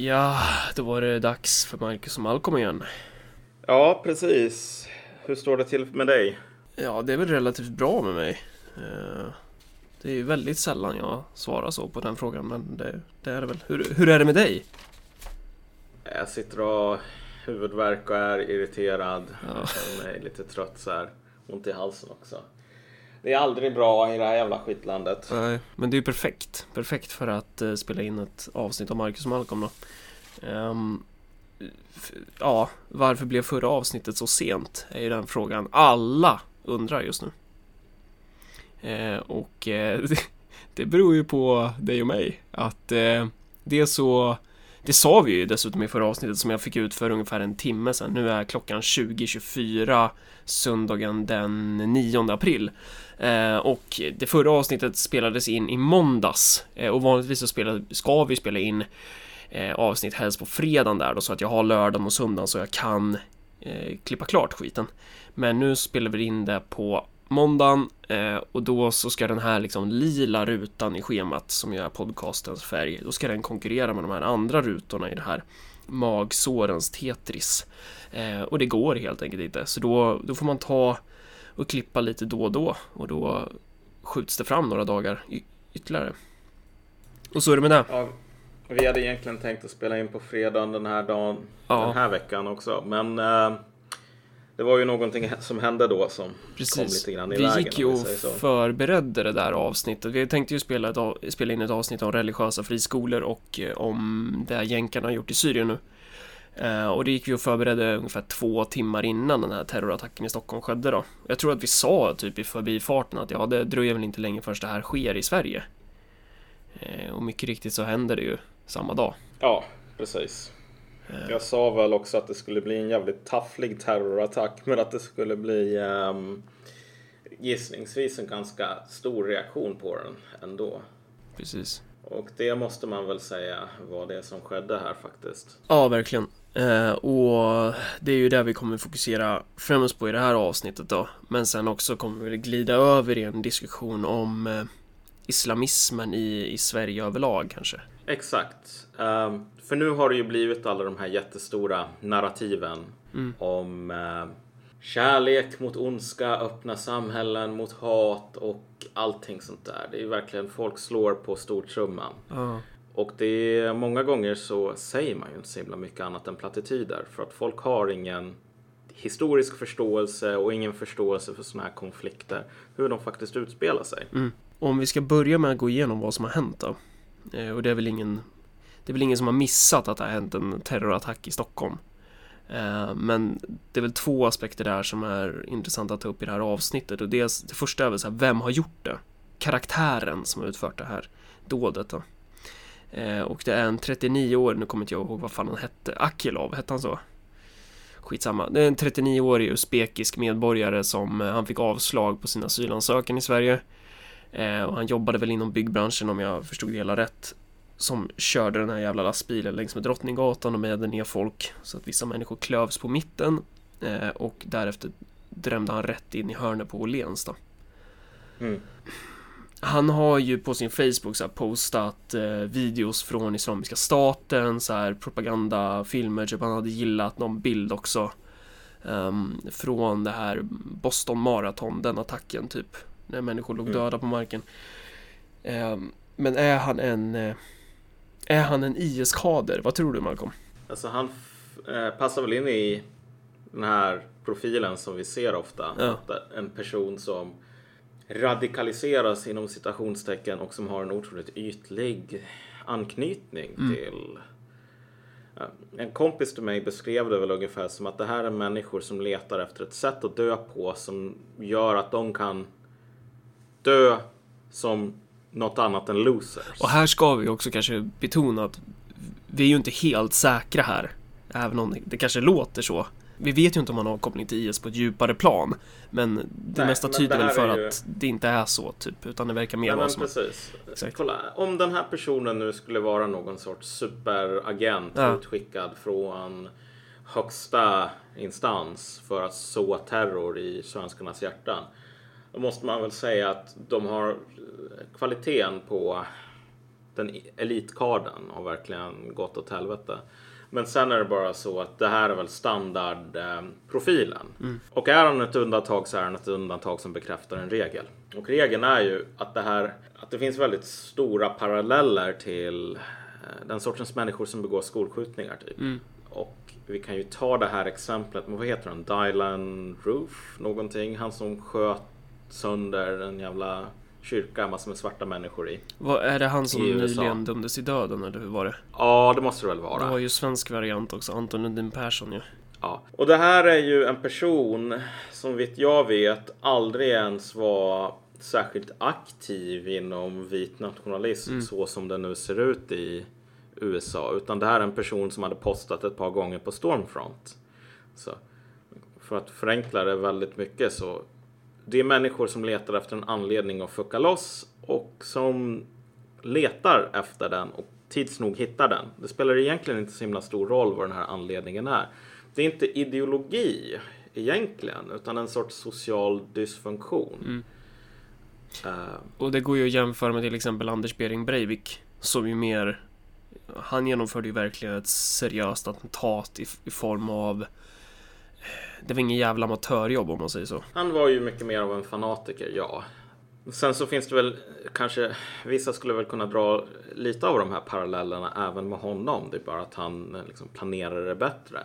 Ja, då var det dags för Marcus och Malcolm igen. Ja, precis. Hur står det till med dig? Ja, det är väl relativt bra med mig. Eh, det är ju väldigt sällan jag svarar så på den frågan, men det, det är det väl. Hur, hur är det med dig? Jag sitter och har huvudvärk och är irriterad. Ja. Jag mig lite trött så här. Ont i halsen också. Det är aldrig bra i det här jävla skitlandet. Nej, men det är ju perfekt. Perfekt för att eh, spela in ett avsnitt av Marcus och Malcolm då. Ehm, ja, varför blev förra avsnittet så sent? Är ju den frågan alla undrar just nu. Eh, och eh, det, det beror ju på dig och mig. Att eh, det är så... Det sa vi ju dessutom i förra avsnittet som jag fick ut för ungefär en timme sedan. Nu är klockan 20.24 söndagen den 9 april. Eh, och det förra avsnittet spelades in i måndags eh, och vanligtvis så spelar, ska vi spela in eh, avsnitt helst på fredagen där då så att jag har lördagen och söndagen så jag kan eh, klippa klart skiten. Men nu spelar vi in det på måndagen eh, och då så ska den här liksom lila rutan i schemat som är podcastens färg, då ska den konkurrera med de här andra rutorna i det här magsårens Tetris. Eh, och det går helt enkelt inte, så då, då får man ta och klippa lite då och då och då skjuts det fram några dagar ytterligare. Och så är det med det. Ja, vi hade egentligen tänkt att spela in på fredagen den här dagen, Ja. den här veckan också. Men eh, det var ju någonting som hände då som kom Precis. lite grann i Vi vägen. gick ju vi och förberedde det där avsnittet. Vi tänkte ju spela, ett, spela in ett avsnitt om religiösa friskolor och eh, om det jänkarna har gjort i Syrien nu. Eh, och det gick vi och förberedde ungefär två timmar innan den här terrorattacken i Stockholm skedde då. Jag tror att vi sa typ i förbifarten att ja, det dröjer väl inte länge förrän det här sker i Sverige. Eh, och mycket riktigt så händer det ju samma dag. Ja, precis. Eh. Jag sa väl också att det skulle bli en jävligt tafflig terrorattack, men att det skulle bli ehm, gissningsvis en ganska stor reaktion på den ändå. Precis. Och det måste man väl säga var det som skedde här faktiskt. Ja, verkligen. Eh, och det är ju det vi kommer fokusera främst på i det här avsnittet då. Men sen också kommer vi glida över i en diskussion om eh, islamismen i, i Sverige överlag kanske. Exakt. Ehm, för nu har det ju blivit alla de här jättestora narrativen Mm. om eh, kärlek mot ondska, öppna samhällen mot hat och allting sånt där. Det är verkligen folk slår på stortrumman. Ja. Och det är många gånger så säger man ju inte så himla mycket annat än plattityder för att folk har ingen historisk förståelse och ingen förståelse för sådana här konflikter, hur de faktiskt utspelar sig. Mm. Om vi ska börja med att gå igenom vad som har hänt då. Eh, och det är väl ingen det är väl ingen som har missat att det har hänt en terrorattack i Stockholm. Eh, men det är väl två aspekter där som är intressanta att ta upp i det här avsnittet. Och dels, det första är väl så här, vem har gjort det? Karaktären som har utfört det här dådet då. Eh, och det är en 39 år, nu kommer inte jag ihåg vad fan han hette, Akilov, hette han så? Skitsamma. Det är en 39-årig usbekisk medborgare som eh, han fick avslag på sin asylansökan i Sverige. Och han jobbade väl inom byggbranschen om jag förstod det hela rätt. Som körde den här jävla lastbilen längs med Drottninggatan och mejade ner folk så att vissa människor klövs på mitten. Eh, och därefter drämde han rätt in i hörnet på Åhléns. Mm. Han har ju på sin Facebook så här postat eh, videos från Islamiska staten, så här propagandafilmer, typ han hade gillat någon bild också ehm, från det här Boston Marathon, den attacken typ, när människor låg Mm. döda på marken. Ehm, men är han en eh, är han en IS-kader? Vad tror du Malcolm? Alltså han eh, passar väl in i den här profilen som vi ser ofta. Ja. En person som radikaliseras inom citationstecken och som har en otroligt ytlig anknytning Mm. till Ja, En kompis till mig beskrev det väl ungefär som att det här är människor som letar efter ett sätt att dö på som gör att de kan dö som något annat än losers. Och här ska vi också kanske betona att vi är ju inte helt säkra här. Även om det kanske låter så. Vi vet ju inte om man har koppling till IS på ett djupare plan. Men det Nej, mesta tyder väl för ju- att det inte är så, typ. Utan det verkar mer vara som precis. Exakt. Kolla, om den här personen nu skulle vara någon sorts superagent Ja. utskickad från högsta instans för att så terror i svenskarnas hjärtan. Då måste man väl säga att de har eh, kvaliteten på den elitkarden har verkligen gått åt helvete. Men sen är det bara så att det här är väl standardprofilen. Mm. Och är han ett undantag så är han ett undantag som bekräftar en regel. Och regeln är ju att det här att det finns väldigt stora paralleller till eh, den sortens människor som begår skolskjutningar typ. Mm. Och vi kan ju ta det här exemplet, men vad heter han? Dylan Roof någonting. Han som sköt sönder en jävla kyrka massor med svarta människor i. Vad, är det han som I nyligen dömdes till döden eller hur var det? Ja, det måste det väl Det var vara. ju svensk variant också, Anton Lundin Persson ju. Ja. Och det här är ju en person som vitt jag vet aldrig ens var särskilt aktiv inom vit nationalism så som det nu ser ut i USA. Utan det här är en person som hade postat ett par gånger på Stormfront. Så för att förenkla det väldigt mycket så det är människor som letar efter en anledning att fucka loss och som letar efter den och tids nog hittar den. Det spelar egentligen inte så himla stor roll vad den här anledningen är. Det är inte ideologi egentligen utan en sorts social dysfunktion. Eh, Och det går ju att jämföra med till exempel Anders Behring Breivik. Som ju mer... Han genomförde ju verkligen ett seriöst attentat i, i form av... Det var ingen jävla amatörjobb om man säger så. Han var ju mycket mer av en fanatiker, ja. Sen så finns det väl kanske, vissa skulle väl kunna dra lite av de här parallellerna även med honom. Det är bara att han eh, liksom planerar det bättre.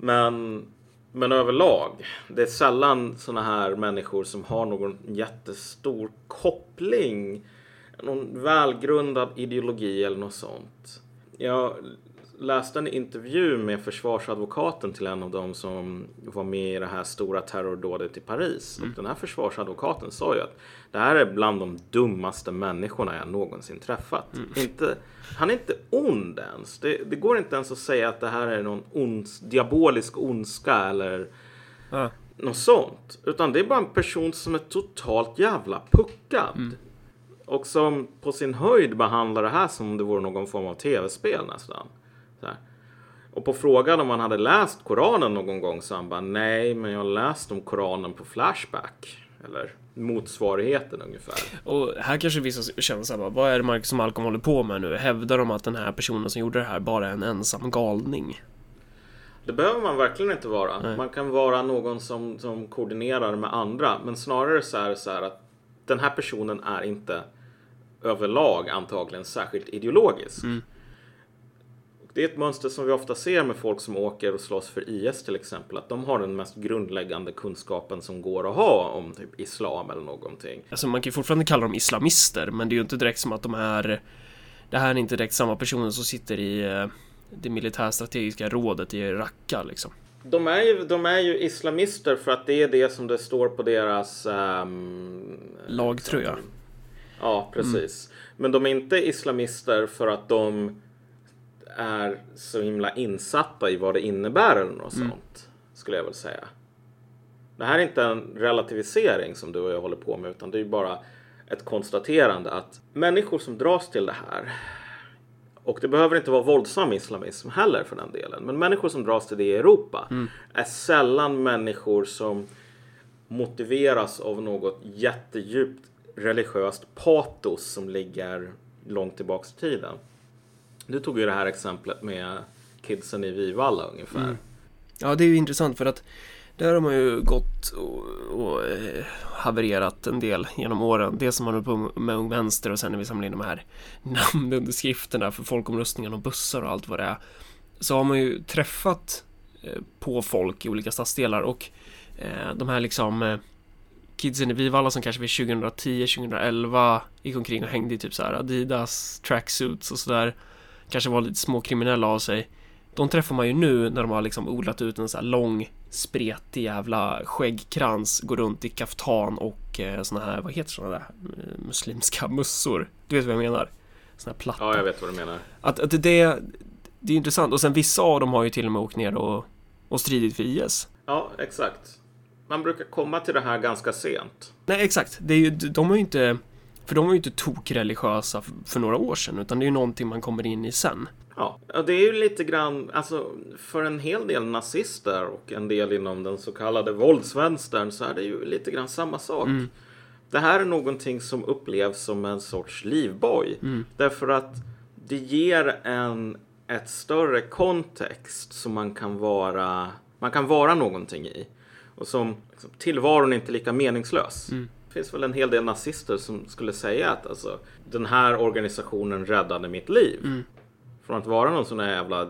Men, men överlag, det är sällan sådana här människor som har någon jättestor koppling, någon välgrundad ideologi eller något sånt. Jag läste en intervju med försvarsadvokaten till en av dem som var med i det här stora terrordådet i Paris. Och den här försvarsadvokaten sa ju att det här är bland de dummaste människorna jag någonsin träffat. Inte, han är inte ond ens. Det, det går inte ens att säga att det här är någon ons, diabolisk ondska eller Ja. något sånt. Utan det är bara en person som är totalt jävla puckad. Och som på sin höjd behandlar det här som om det vore någon form av tv-spel nästan. Så. Och på frågan om han hade läst Koranen någon gång så han bara nej, men jag har läst om Koranen på Flashback. Eller motsvarigheten ungefär. Och här kanske vissa känner såhär, bara, vad är det Marcus och Malcolm håller på med nu? Hävdar de att den här personen som gjorde det här bara är en ensam galning? Det behöver man verkligen inte vara. Nej. Man kan vara någon som, som koordinerar med andra. Men snarare så är det så här att den här personen är inte överlag antagligen särskilt ideologisk. Och Det är ett mönster som vi ofta ser med folk som åker och slåss för IS till exempel. Att de har den mest grundläggande kunskapen som går att ha om typ islam eller någonting. Alltså man kan ju fortfarande kalla dem islamister, men det är ju inte direkt som att de är... Det här är inte direkt samma personer som sitter i eh, det militärstrategiska rådet i Raqqa liksom. De är, ju, de är ju islamister för att det är det som det står på deras... ehm, Lagtröja. Ja, precis. Men de är inte islamister för att de är så himla insatta i vad det innebär eller något sånt. Skulle jag väl säga. Det här är inte en relativisering som du och jag håller på med utan det är bara ett konstaterande att människor som dras till det här och det behöver inte vara våldsam islamism heller för den delen. Men människor som dras till det i Europa är sällan människor som motiveras av något jättedjupt religiöst patos som ligger långt tillbaks i tiden. Du tog ju det här exemplet med kidsen i Vivalla ungefär. Mm. Ja, det är ju intressant för att där har man ju gått och, och eh, havererat en del genom åren. Det som man höll på med Ung Vänster och sen när vi samlar in de här namnunderskrifterna för folkomröstningen och bussar och allt vad det är. Så har man ju träffat eh, på folk i olika stadsdelar och eh, de här liksom eh, kidsen i Vivalla som kanske vid 2010, 2011 gick omkring och hängde i typ så här Adidas tracksuits och sådär. Kanske var lite småkriminella av sig. De träffar man ju nu när de har liksom odlat ut en så här lång spretig jävla skäggkrans, går runt i kaftan och eh, såna här, vad heter såna där eh, muslimska mössor? Du vet vad jag menar? Såna här platta. Ja, jag vet vad du menar. Att, att det, det är intressant och sen vissa av dem har ju till och med åkt ner och, och stridit för IS. Ja, exakt. Man brukar komma till det här ganska sent. Nej, exakt. Det är ju, de har ju inte, för de var ju inte tokreligiösa för, för några år sedan, utan det är ju någonting man kommer in i sen. Ja, det är ju lite grann, alltså för en hel del nazister och en del inom den så kallade våldsvänstern så är det ju lite grann samma sak. det här är någonting som upplevs som en sorts livboj. Mm. Därför att det ger en ett större kontext som man kan vara, man kan vara någonting i. Och som liksom, tillvaron är inte lika meningslös. Mm. Finns väl en hel del nazister som skulle säga att alltså, den här organisationen räddade mitt liv. Mm. Från att vara någon sån här jävla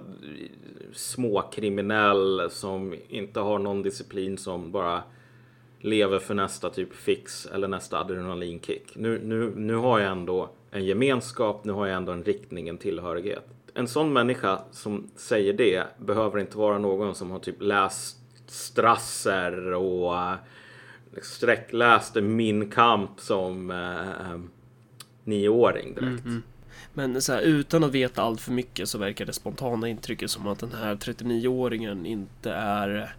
småkriminell som inte har någon disciplin som bara lever för nästa typ fix eller nästa adrenalinkick. Nu, nu, nu har jag ändå en gemenskap, nu har jag ändå en riktning, en tillhörighet. En sån människa som säger det behöver inte vara någon som har typ läst Strasser och uh, sträckläste Min kamp som uh, nioåring direkt. Mm, mm. Men så här, utan att veta allt för mycket så verkar det spontana intrycket som att den här 39-åringen inte är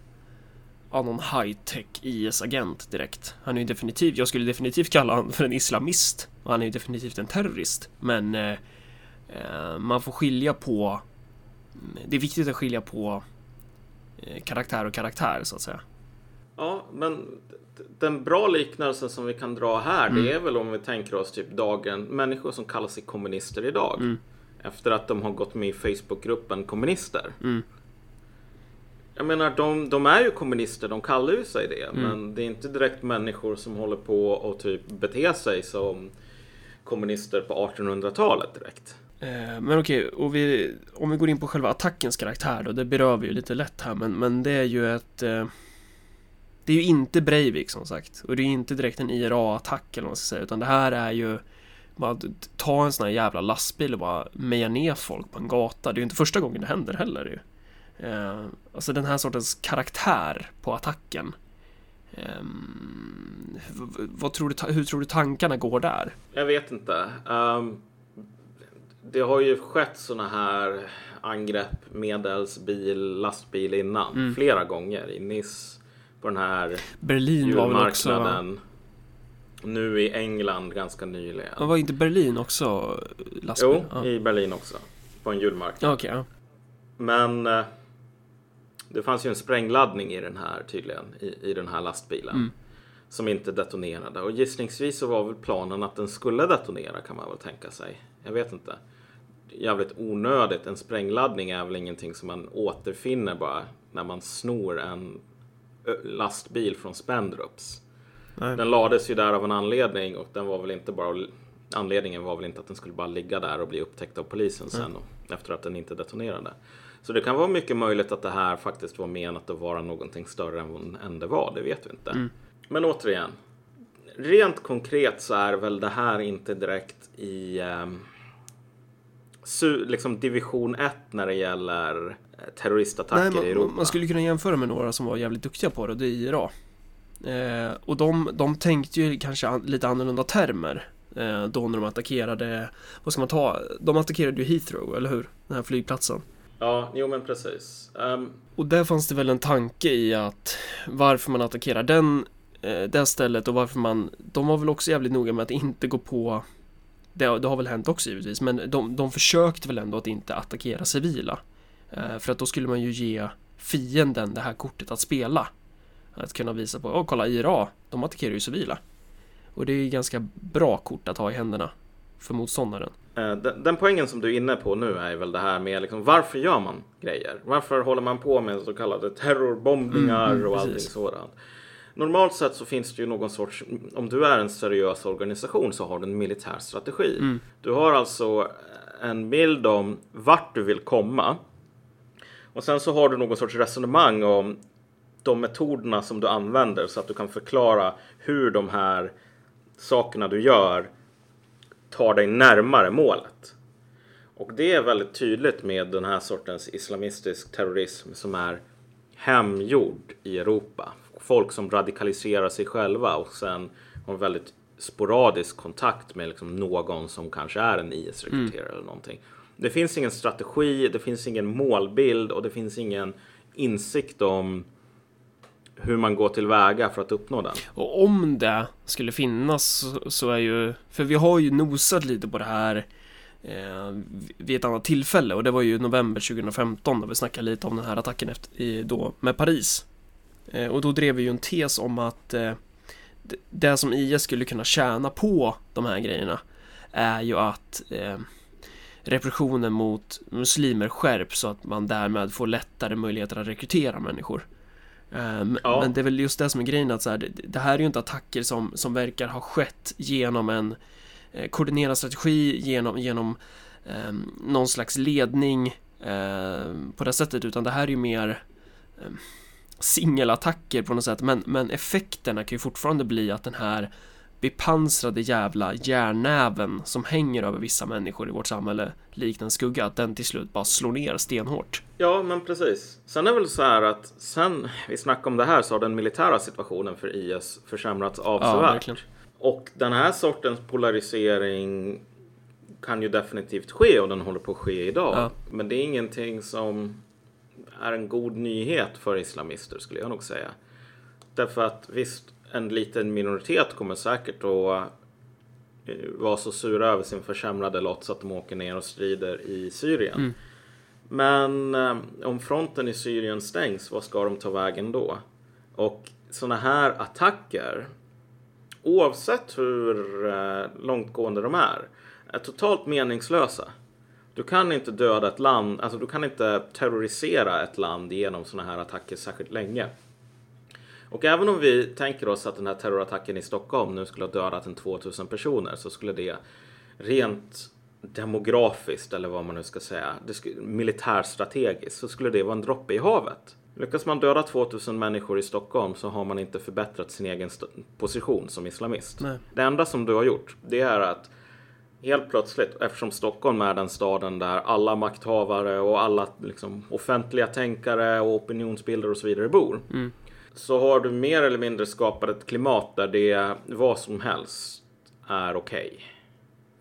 ja, någon high-tech IS-agent direkt. Han är ju definitivt, jag skulle definitivt kalla honom för en islamist. Och han är ju definitivt en terrorist. Men eh, eh, man får skilja på Det är viktigt att skilja på eh, karaktär och karaktär så att säga. Ja, men den bra liknelsen som vi kan dra här, Mm. det är väl om vi tänker oss typ dagen, människor som kallar sig kommunister idag. Mm. Efter att de har gått med i Facebookgruppen kommunister. Mm. Jag menar, de, de är ju kommunister, de kallar ju sig det. Mm. Men det är inte direkt människor som håller på och typ beter sig som kommunister på 1800-talet direkt. Eh, Men okej, och vi, om vi går in på själva attackens karaktär då, det berör vi ju lite lätt här, men, men det är ju ett... Det är ju inte Breivik som sagt, och det är inte direkt en IRA-attack eller vad man ska säga, utan det här är ju bara ta en sån här jävla lastbil och bara meja ner folk på en gata. Det är ju inte första gången det händer heller ju. Eh, alltså den här sortens karaktär på attacken. V- vad tror du, hur tror du tankarna går där? Jag vet inte. Ehm, det har ju skett såna här angrepp medels bil, lastbil innan. Mm. Flera gånger. I Nice, på den här Berlin var väl också... Nu i England ganska nyligen. Ja, var inte Berlin också lastbil? Jo, ja. i Berlin också. På en julmarknad. Okej, ja. Men eh, det fanns ju en sprängladdning i den här tydligen, i, i den här lastbilen. Mm. Som inte detonerade. Och gissningsvis så var väl planen att den skulle detonera kan man väl tänka sig. Jag vet inte. Jävligt onödigt. En sprängladdning är väl ingenting som man återfinner bara när man snor en lastbil från Spendrups. Nej. Den lades ju där av en anledning och den var väl inte bara Anledningen var väl inte att den skulle bara ligga där och bli upptäckt av polisen sen och, efter att den inte detonerade. Så det kan vara mycket möjligt att det här faktiskt var menat att vara någonting större än, än det var. Det vet vi inte. Mm. Men återigen. Rent konkret så är väl det här inte direkt i su, liksom division 1 när det gäller eh, terroristattacker Nej, i Europa. man, man skulle kunna jämföra med några som var jävligt duktiga på det, och det är IRA. Eh, och de, de tänkte ju kanske an, lite annorlunda termer. Eh, då när de attackerade, vad ska man ta? De attackerade ju Heathrow, eller hur? Den här flygplatsen. Ja, jo men precis. Ehm, Och där fanns det väl en tanke i att varför man attackerar den, eh, det stället och varför man, de var väl också jävligt noga med att inte gå på det, det har väl hänt också givetvis, men de, de försökte väl ändå att inte attackera civila. Eh, för att då skulle man ju ge fienden det här kortet att spela. Att kunna visa på, åh kolla IRA, de attackerar ju civila. Och det är ju ganska bra kort att ha i händerna för motståndaren. Eh, Den, den poängen som du är inne på nu är väl det här med liksom, varför gör man grejer? Varför håller man på med så kallade terrorbombningar Mm, mm, och allting sådant? Normalt sett så finns det ju någon sorts, om du är en seriös organisation så har du en militär strategi. Mm. Du har alltså en bild om vart du vill komma. Och sen så har du någon sorts resonemang om de metoderna som du använder så att du kan förklara hur de här sakerna du gör tar dig närmare målet. Och det är väldigt tydligt med den här sortens islamistisk terrorism som är hemgjord i Europa. Folk som radikaliserar sig själva och sen har väldigt sporadisk kontakt med liksom någon som kanske är en IS-rekryterare eller någonting. Det finns ingen strategi, det finns ingen målbild och det finns ingen insikt om hur man går tillväga för att uppnå den. Och om det skulle finnas så- så är ju, för vi har ju nosat lite på det här eh, vid ett annat tillfälle och det var ju november 2015 då vi snackade lite om den här attacken efter, i, då med Paris. Eh, och då drev vi ju en tes om att eh, det- som IS skulle kunna tjäna på de här grejerna är ju att eh, repressionen mot muslimer skärps så att man därmed får lättare möjligheter att rekrytera människor. Eh, m- Ja. Men det är väl just det som är grejen att så här, det, här är ju inte attacker som, som verkar ha skett genom en koordinerad strategi, genom, genom eh, någon slags ledning eh, på det sättet, utan det här är ju mer eh, singelattacker på något sätt, men, men effekterna kan ju fortfarande bli att den här bepansrade jävla järnäven som hänger över vissa människor i vårt samhälle likt en skugga, att den till slut bara slår ner stenhårt. Ja, men precis. Sen är väl så här att sen vi snackade om det här så har den militära situationen för IS försämrats Ja, avsevärt. verkligen. och den här sortens polarisering kan ju definitivt ske och den håller på att ske idag. Ja. Men det är ingenting som är en god nyhet för islamister skulle jag nog säga. Därför att visst, en liten minoritet kommer säkert att eh, vara så sura över sin försämrade lott så att de åker ner och strider i Syrien. Mm. Men eh, om fronten i Syrien stängs, vad ska de ta vägen då? Och sådana här attacker, oavsett hur eh, långtgående de är, är totalt meningslösa. Du kan inte döda ett land, alltså du kan inte terrorisera ett land genom sådana här attacker särskilt länge. Och även om vi tänker oss att den här terrorattacken i Stockholm nu skulle ha dödat en 2000 personer så skulle det rent demografiskt eller vad man nu ska säga, det skulle, militärstrategiskt så skulle det vara en droppe i havet. Lyckas man döda 2000 människor i Stockholm så har man inte förbättrat sin egen position som islamist. Nej. Det enda som du har gjort det är att helt plötsligt, eftersom Stockholm är den staden där alla makthavare och alla liksom, offentliga tänkare och opinionsbildare och så vidare bor. Mm. Så har du mer eller mindre skapat ett klimat där det vad som helst är okej.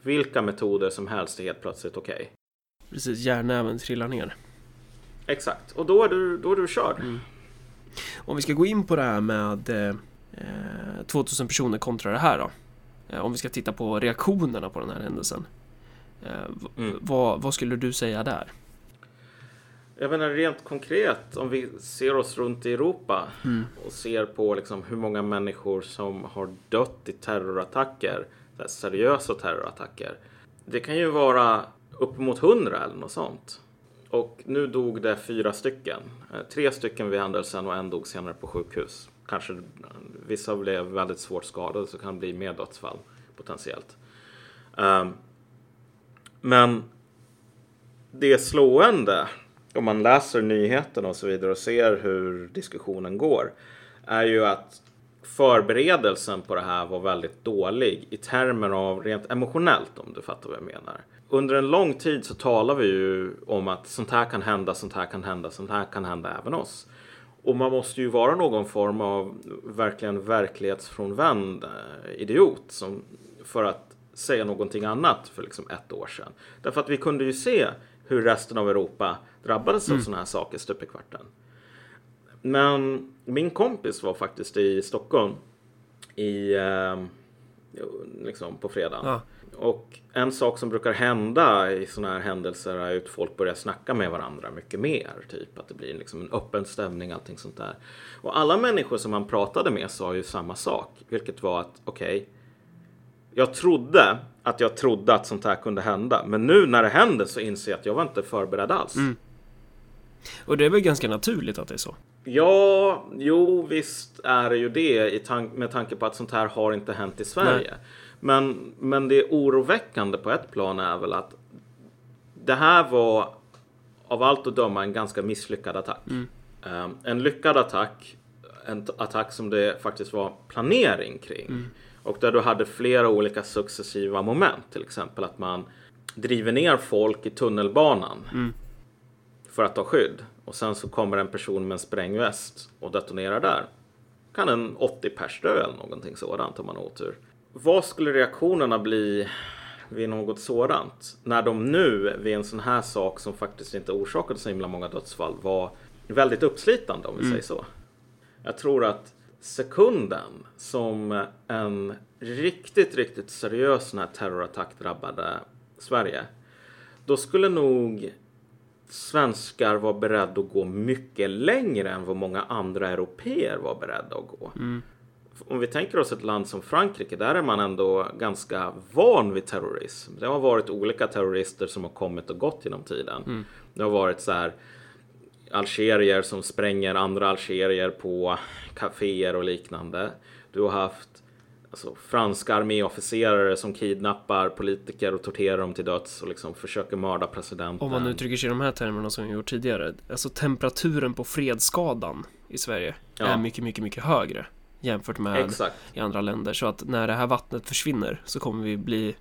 Vilka metoder som helst är helt plötsligt okej. Precis, järnäven trillar ner. Exakt, och då är du, då är du körd. Om vi ska gå in på det här med eh, 2000 personer kontra det här då. Eh, om vi ska titta på reaktionerna på den här händelsen. Eh, Mm. vad, vad skulle du säga där? Jag menar rent konkret, om vi ser oss runt i Europa Mm. och ser på liksom hur många människor som har dött i terrorattacker, seriösa terrorattacker. Det kan ju vara uppemot hundra eller något sånt. Och nu dog det fyra stycken. Eh, Tre stycken vid händelsen och en dog senare på sjukhus. Kanske vissa blev väldigt svårt skadade så kan det bli mer dödsfall potentiellt. Um, men det är slående om man läser nyheterna och så vidare och ser hur diskussionen går är ju att förberedelsen på det här var väldigt dålig i termer av rent emotionellt om du fattar vad jag menar. Under en lång tid så talar vi ju om att sånt här kan hända, sånt här kan hända, sånt här kan hända även oss. Och man måste ju vara någon form av verkligen verklighetsfrånvänd eh, idiot som, för att säga någonting annat för liksom ett år sedan. Därför att vi kunde ju se hur resten av Europa drabbades av sådana här saker stup i kvarten. Men min kompis var faktiskt i Stockholm i, eh, liksom på fredagen. Ja. Och en sak som brukar hända i sådana här händelser är att folk börjar snacka med varandra mycket mer. Typ att det blir liksom en öppen stämning, allting sånt där. Och alla människor som man pratade med sa ju samma sak. Vilket var att, okej, jag trodde att jag trodde att sånt här kunde hända. Men nu när det händer så inser jag att jag var inte förberedd alls. Och det är väl ganska naturligt att det är så. Ja, jo visst är det ju det i tank- med tanke på att sånt här har inte hänt i Sverige. Men, men det oroväckande på ett plan är väl att det här var av allt att döma en ganska misslyckad attack. Eh, en lyckad attack, en attack som det faktiskt var planering kring. Och där du hade flera olika successiva moment. Till exempel att man driver ner folk i tunnelbanan för att ta skydd. Och sen så kommer en person med en sprängväst och detonerar där. Kan en 80 pers dö eller någonting sådant om man har otur. Vad skulle reaktionerna bli vid något sådant? När de nu vid en sån här sak som faktiskt inte orsakade så himla många dödsfall var väldigt uppslitande om vi säger så. Jag tror att sekunden som en riktigt, riktigt seriös sån här terrorattack drabbade Sverige. Då skulle nog svenskar var beredda att gå mycket längre än vad många andra europeer var beredda att gå. om vi tänker oss ett land som Frankrike, där är man ändå ganska van vid terrorism. Det har varit olika terrorister som har kommit och gått genom tiden. Mm. Det har varit så här algerier som spränger andra algerier på kaféer och liknande. Du har haft alltså, franska arméofficerare som kidnappar politiker och torterar dem till döds och liksom försöker mörda presidenten. Om man uttrycker sig i de här termerna som vi gjort tidigare. Alltså temperaturen på fredsskadan i Sverige Ja. är mycket, mycket, mycket högre jämfört med Exakt. i andra länder. Så att när det här vattnet försvinner så kommer vi bli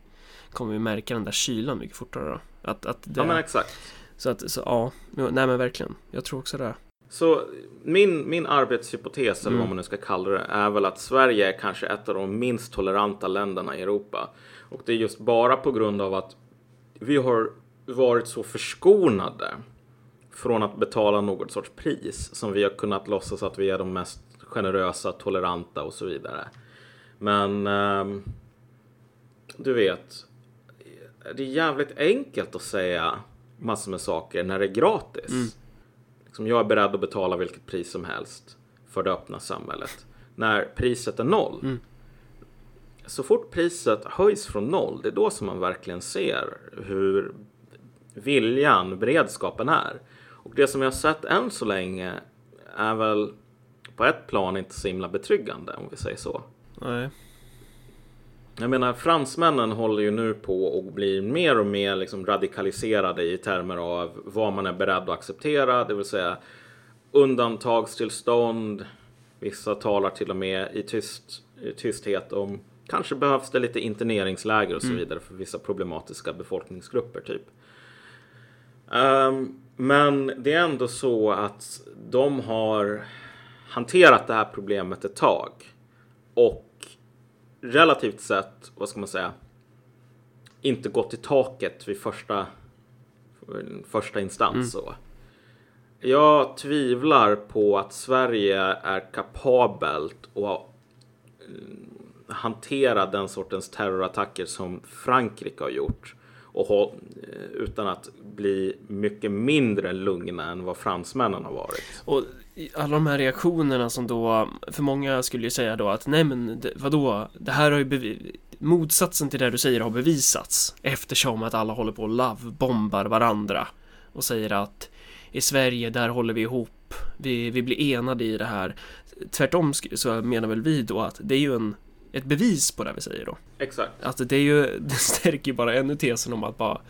kommer vi märka den där kylan mycket fortare då. Att, att det, Ja men exakt. så att, så, ja, nej men verkligen. Jag tror också det. Så min, min arbetshypotes, eller Mm. vad man nu ska kalla det, är väl att Sverige är kanske ett av de minst toleranta länderna i Europa. Och det är just bara på grund av att vi har varit så förskonade från att betala något sorts pris som vi har kunnat låtsas att vi är de mest generösa, toleranta och så vidare. Men ehm, du vet, det är jävligt enkelt att säga massor med saker när det är gratis. Mm. Liksom jag är beredd att betala vilket pris som helst för det öppna samhället. När priset är noll. Mm. Så fort priset höjs från noll, det är då som man verkligen ser hur viljan, beredskapen är. Och det som jag har sett än så länge är väl på ett plan inte så himla betryggande om vi säger så. Nej. Jag menar, fransmännen håller ju nu på att bli mer och mer liksom radikaliserade i termer av vad man är beredd att acceptera, det vill säga undantagstillstånd. Vissa talar till och med i, tyst, i tysthet om kanske behövs det lite interneringsläger och så vidare för vissa problematiska befolkningsgrupper typ. Ehm, men det är ändå så att de har hanterat det här problemet ett tag. Och relativt sett, vad ska man säga, inte gått i taket vid första, första instans. Så. Jag tvivlar på att Sverige är kapabelt att mm, hantera den sortens terrorattacker som Frankrike har gjort. Och ha, eh, utan att bli mycket mindre lugna än vad fransmännen har varit. Och alla de här reaktionerna som då, för många skulle ju säga då att nej men det, vadå, det här har ju motsatsen till det du säger har bevisats eftersom att alla håller på och lovebombar varandra och säger att i Sverige där håller vi ihop, vi, vi blir enade i det här. Tvärtom så menar väl vi då att det är ju en, ett bevis på det vi säger då. Exakt. Alltså det är ju, det stärker ju bara ännu tesen om att bara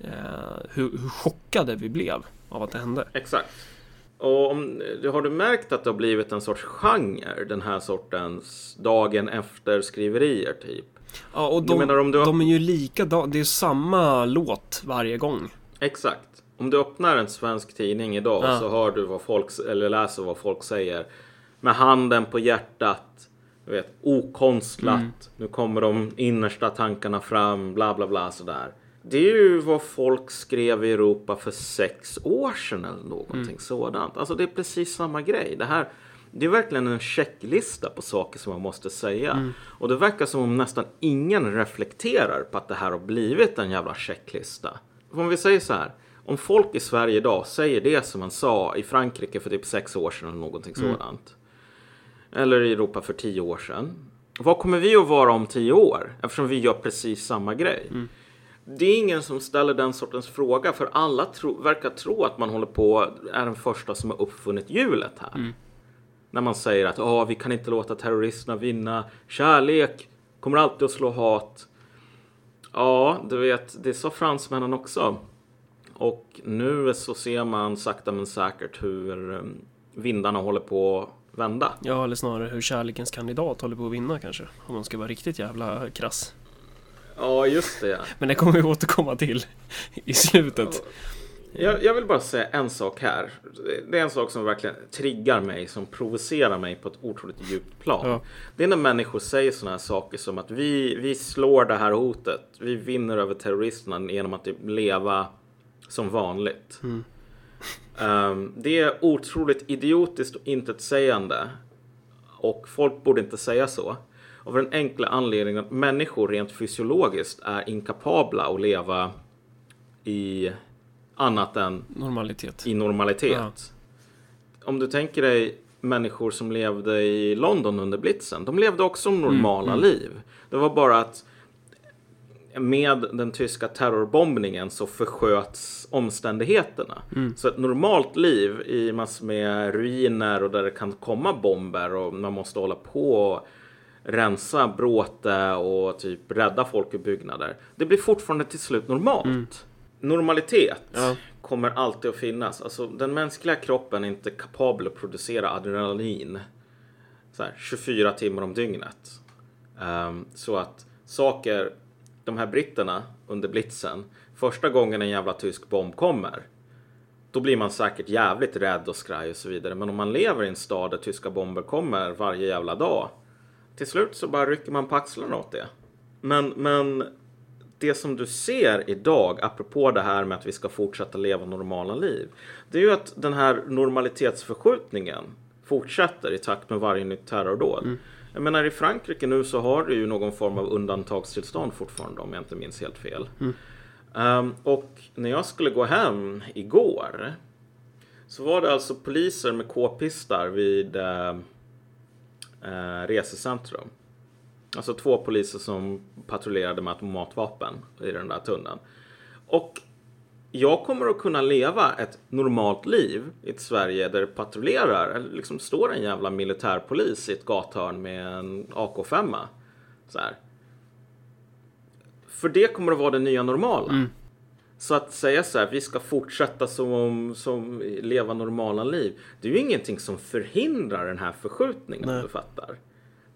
eh, hur, hur chockade vi blev av att det hände. Exakt. Och om, har du märkt att det har blivit en sorts genre, den här sortens dagen efter skriverier typ? Ja, och de, menar om du- de är ju likadana, det är samma låt varje gång. Exakt. Om du öppnar en svensk tidning idag Ja. så hör du vad folk, eller läser vad folk säger. Med handen på hjärtat. Du vet, okonstlat. Mm. Nu kommer de innersta tankarna fram, bla bla bla sådär. Det är ju vad folk skrev i Europa för sex år sedan eller någonting Mm. sådant. Alltså det är precis samma grej. Det här det är verkligen en checklista på saker som man måste säga. Mm. Och det verkar som om nästan ingen reflekterar på att det här har blivit en jävla checklista. Om vi säger så här. Om folk i Sverige idag säger det som man sa i Frankrike för typ sex år sedan eller någonting sådant. Eller i Europa för tio år sedan. Vad kommer vi att vara om tio år? Eftersom vi gör precis samma grej. Det är ingen som ställer den sortens fråga för alla tro, verkar tro att man håller på är den första som har uppfunnit hjulet här. När man säger att "Ja, vi kan inte låta terroristerna vinna. Kärlek kommer alltid att slå hat. Ja, du vet, det sa fransmännen också. Och nu så ser man sakta men säkert hur eh, vindarna håller på att vända. Ja, eller snarare hur kärlekens kandidat håller på att vinna kanske. Om man ska vara riktigt jävla krass. Ja, just det. Men det kommer vi återkomma till i slutet. Jag, jag vill bara säga en sak här. Det är en sak som verkligen triggar mig, som provocerar mig på ett otroligt djupt plan. Ja. Det är när människor säger sådana här saker som att vi, vi slår det här hotet. Vi vinner över terroristerna genom att typ leva som vanligt. Ehm, det är otroligt idiotiskt och intetsägande. Och folk borde inte säga så. Av den enkla anledningen att människor rent fysiologiskt är inkapabla att leva i annat än Normalitet. i normalitet. Ja. Om du tänker dig människor som levde i London under blitzen. De levde också normala liv. Det var bara att med den tyska terrorbombningen så försköts omständigheterna. Så ett normalt liv i massor med ruiner och där det kan komma bomber och man måste hålla på och rensa bråte och typ rädda folk ur byggnader. Det blir fortfarande till slut normalt. Normalitet Ja. kommer alltid att finnas. Alltså den mänskliga kroppen är inte kapabel att producera adrenalin så här, 24 timmar om dygnet. Ehm, så att saker, de här britterna under blitzen, första gången en jävla tysk bomb kommer, då blir man säkert jävligt rädd och skraj och så vidare. Men om man lever i en stad där tyska bomber kommer varje jävla dag, till slut så bara rycker man på axlarna åt det. Men, men det som du ser idag, apropå det här med att vi ska fortsätta leva normala liv, det är ju att den här normalitetsförskjutningen fortsätter i takt med varje nytt terrordåd. Jag menar i Frankrike nu så har du ju någon form av undantagstillstånd fortfarande om jag inte minns helt fel. Ehm, och när jag skulle gå hem igår så var det alltså poliser med k-pistar vid eh, eh, resecentrum. Alltså två poliser som patrullerade med automatvapen i den där tunneln. Och jag kommer att kunna leva ett normalt liv i ett Sverige där det patrullerar, eller liksom står en jävla militärpolis i ett gathörn med en AK5. Så här. För det kommer att vara det nya normala. Mm. Så att säga så här, vi ska fortsätta som, som leva normala liv. Det är ju ingenting som förhindrar den här förskjutningen, Nej. om du fattar.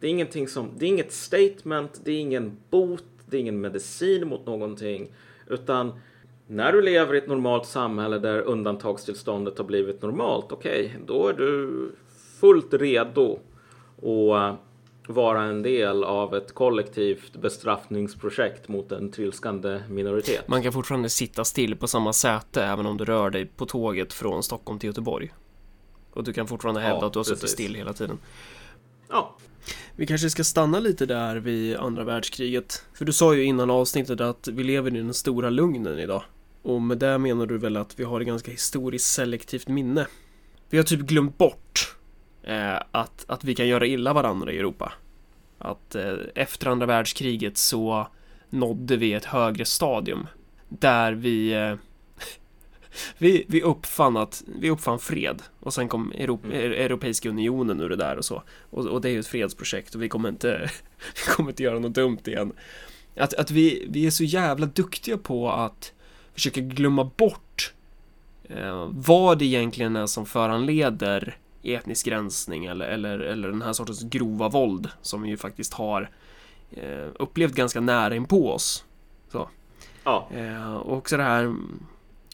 Det är, ingenting som, det är inget statement, det är ingen bot, det är ingen medicin mot någonting. Utan när du lever i ett normalt samhälle där undantagstillståndet har blivit normalt, okej, då är du fullt redo att vara en del av ett kollektivt bestraffningsprojekt mot en trilskande minoritet. Man kan fortfarande sitta still på samma säte även om du rör dig på tåget från Stockholm till Göteborg. Och du kan fortfarande hävda Ja, att du har suttit precis. still hela tiden. Ja, Vi kanske ska stanna lite där vid andra världskriget. För du sa ju innan avsnittet att vi lever i den stora lugnen idag. Och med det menar du väl att vi har ett ganska historiskt selektivt minne. Vi har typ glömt bort att, att vi kan göra illa varandra i Europa. Att eh, efter andra världskriget så nådde vi ett högre stadium. Där vi eh, vi, vi uppfann att vi uppfann fred och sen kom Europ Europeiska unionen ur det där och så och, och det är ju ett fredsprojekt och vi kommer inte vi kommer inte göra något dumt igen att, att vi, vi är så jävla duktiga på att försöka glömma bort eh, vad det egentligen är som föranleder etnisk rensning eller, eller, eller den här sortens grova våld som vi ju faktiskt har eh, upplevt ganska nära in på oss. Så. ja, Eh, och också det här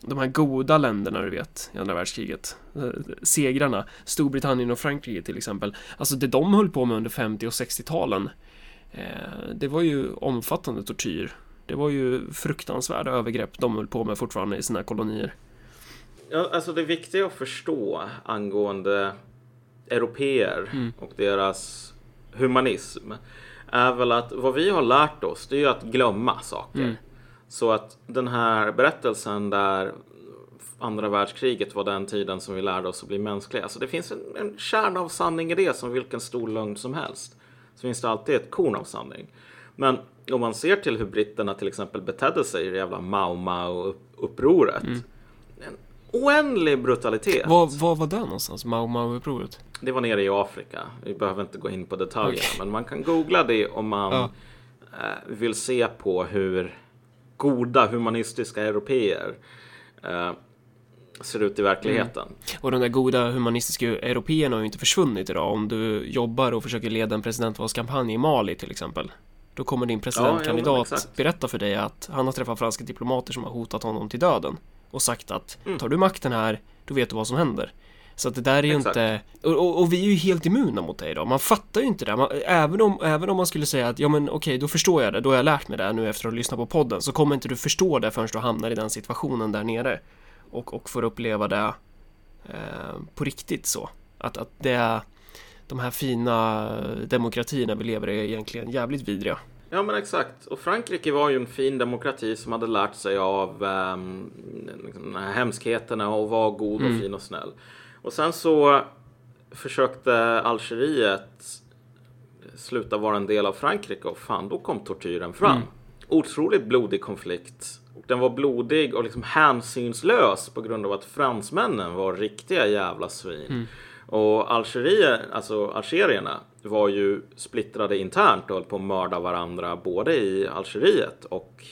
de här goda länderna du vet i andra världskriget. Eh, segrarna Storbritannien och Frankrike till exempel. Alltså det de höll på med under 50 och 60-talen eh, det var ju omfattande tortyr. Det var ju fruktansvärda övergrepp de höll på med fortfarande i sina kolonier Ja, alltså det viktiga att förstå angående europeer Mm. och deras humanism är väl att vad vi har lärt oss det är ju att glömma saker. Mm. Så att den här berättelsen där andra världskriget var den tiden som vi lärde oss att bli mänskliga. Alltså det finns en, en kärna av sanning i det som vilken stor lögn som helst. Så finns det alltid ett korn av sanning. Men om man ser till hur britterna till exempel betedde sig i det jävla Mau Mau-upproret. En oändlig brutalitet. Var, var var det någonstans? Mau Mau-upproret? Det var nere i Afrika. Vi behöver inte gå in på detaljerna. Okej. Men man kan googla det om man Ja. eh, vill se på hur goda humanistiska europeer eh, ser ut i verkligheten. Och de där goda humanistiska européerna har ju inte försvunnit idag. Om du jobbar och försöker leda en presidentvalskampanj i Mali till exempel. Då kommer din presidentkandidat Ja, exakt. berätta för dig att han har träffat franska diplomater som har hotat honom till döden. Och sagt att Mm. tar du makten här, då vet du vad som händer. Så att det där är ju Exakt. inte... Och, och, och vi är ju helt immuna mot det idag. Man fattar ju inte det. Man, även, om, även om man skulle säga att ja men okej, då förstår jag det. Då har jag lärt mig det nu efter att ha lyssnat på podden. Så kommer inte du förstå det förrän du hamnar i den situationen där nere. Och, och får uppleva det eh, på riktigt så. Att, att det de här fina demokratierna vi lever i är egentligen jävligt vidriga. Ja men exakt. Och Frankrike var ju en fin demokrati som hade lärt sig av um, de här hemskheterna och var god och Mm. fin och snäll. Och sen så försökte Algeriet sluta vara en del av Frankrike och fan, då kom tortyren fram. Mm. Otroligt blodig konflikt. Den var blodig och liksom hänsynslös på grund av att fransmännen var riktiga jävla svin. Mm. Och Algeriet, alltså algerierna, var ju splittrade internt och höll på att mörda varandra både i Algeriet och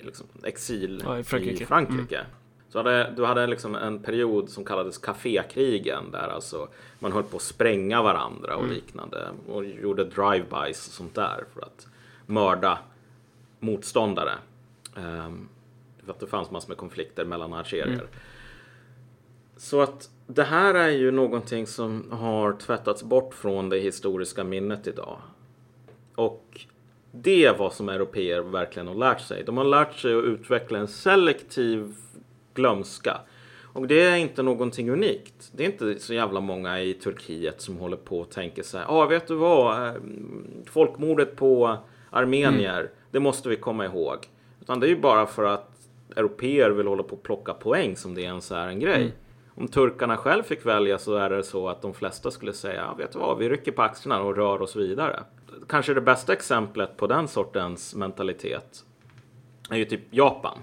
liksom exil ja, i Frankrike. I Frankrike. Mm. Så hade, du hade liksom en period som kallades kafékrigen där alltså man höll på att spränga varandra och mm. liknande och gjorde drive-bys och sånt där för att mörda motståndare. Um, för att det fanns massor med konflikter mellan algerier. Mm. Så att det här är ju någonting som har tvättats bort från det historiska minnet idag. Och det är vad som europeer verkligen har lärt sig. De har lärt sig att utveckla en selektiv glömska. Och det är inte någonting unikt. Det är inte så jävla många i Turkiet som håller på och tänker så här. Ja, ah, vet du vad? Eh, folkmordet på armenier, mm. det måste vi komma ihåg. Utan det är ju bara för att europeer vill hålla på och plocka poäng som det ens är en grej. Mm. Om turkarna själv fick välja så är det så att de flesta skulle säga, ja, vet du vad, vi rycker på axlarna och rör oss vidare. Kanske det bästa exemplet på den sortens mentalitet är ju typ Japan.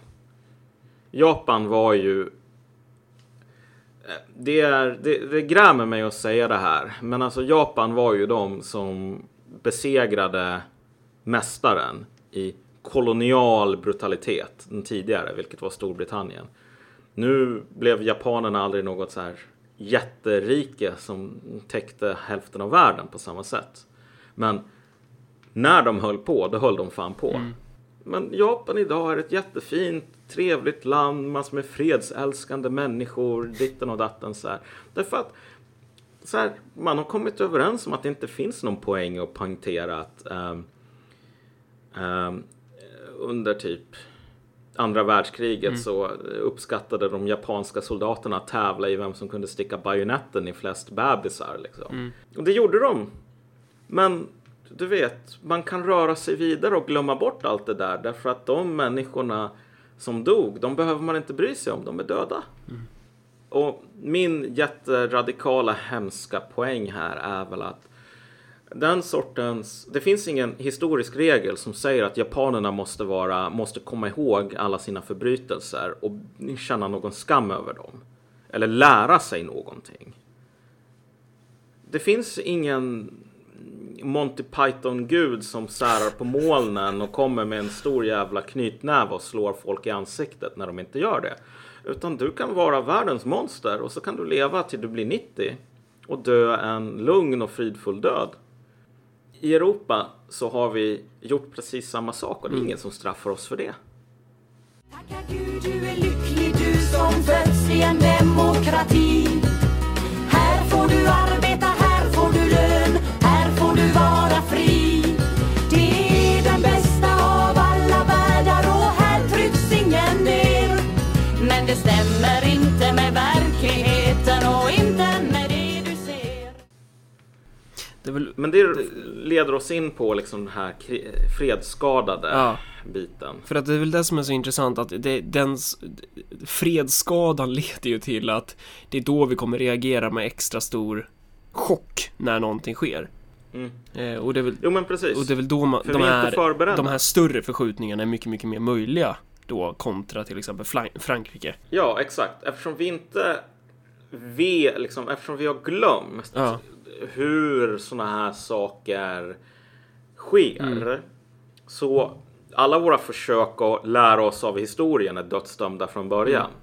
Japan var ju eh, det, är, det, det grämer mig att säga det här, men alltså Japan var ju de som besegrade mästaren i kolonial brutalitet den tidigare, vilket var Storbritannien. Nu blev japanerna aldrig något så här jätterike som täckte hälften av världen på samma sätt. Men när de höll på, då höll de fan på. Mm. Men Japan idag är ett jättefint, trevligt land, massor med fredsälskande människor, ditten och datten så här. Därför att så här, man har kommit överens om att det inte finns någon poäng att poängtera att um, um, under typ andra världskriget mm. så uppskattade de japanska soldaterna att tävla i vem som kunde sticka bajonetten i flest bebisar. Liksom. Mm. Och det gjorde de. Men du vet, man kan röra sig vidare och glömma bort allt det där därför att de människorna som dog, de behöver man inte bry sig om, de är döda. Mm. Och min jätteradikala hemska poäng här är väl att den sortens, det finns ingen historisk regel som säger att japanerna måste vara, måste komma ihåg alla sina förbrytelser och känna någon skam över dem. Eller lära sig någonting. Det finns ingen Monty Python-gud som särar på molnen och kommer med en stor jävla knytnäve och slår folk i ansiktet när de inte gör det. Utan du kan vara världens monster och så kan du leva till du blir 90 och dö en lugn och fridfull död. I Europa så har vi gjort precis samma sak och det är mm. ingen som straffar oss för det. Tacka Gud du är lycklig du som föds i en demokrati. Här får du arbeta, här Det väl, Men det leder oss in på liksom den här fredsskadade ja. biten. För att det är väl det som är så intressant att det, den fredsskadan leder ju till att det är då vi kommer reagera med extra stor chock när någonting sker. Mm. Eh, och det är väl, jo men precis. Och det är väl då man, de, här, de här större förskjutningarna är mycket, mycket mer möjliga då kontra till exempel Frankrike. Ja, exakt. Eftersom vi inte vi, liksom, eftersom vi har glömt ja. Hur sådana här saker sker. Mm. Så alla våra försök att lära oss av historien är dödsdömda från början. Mm.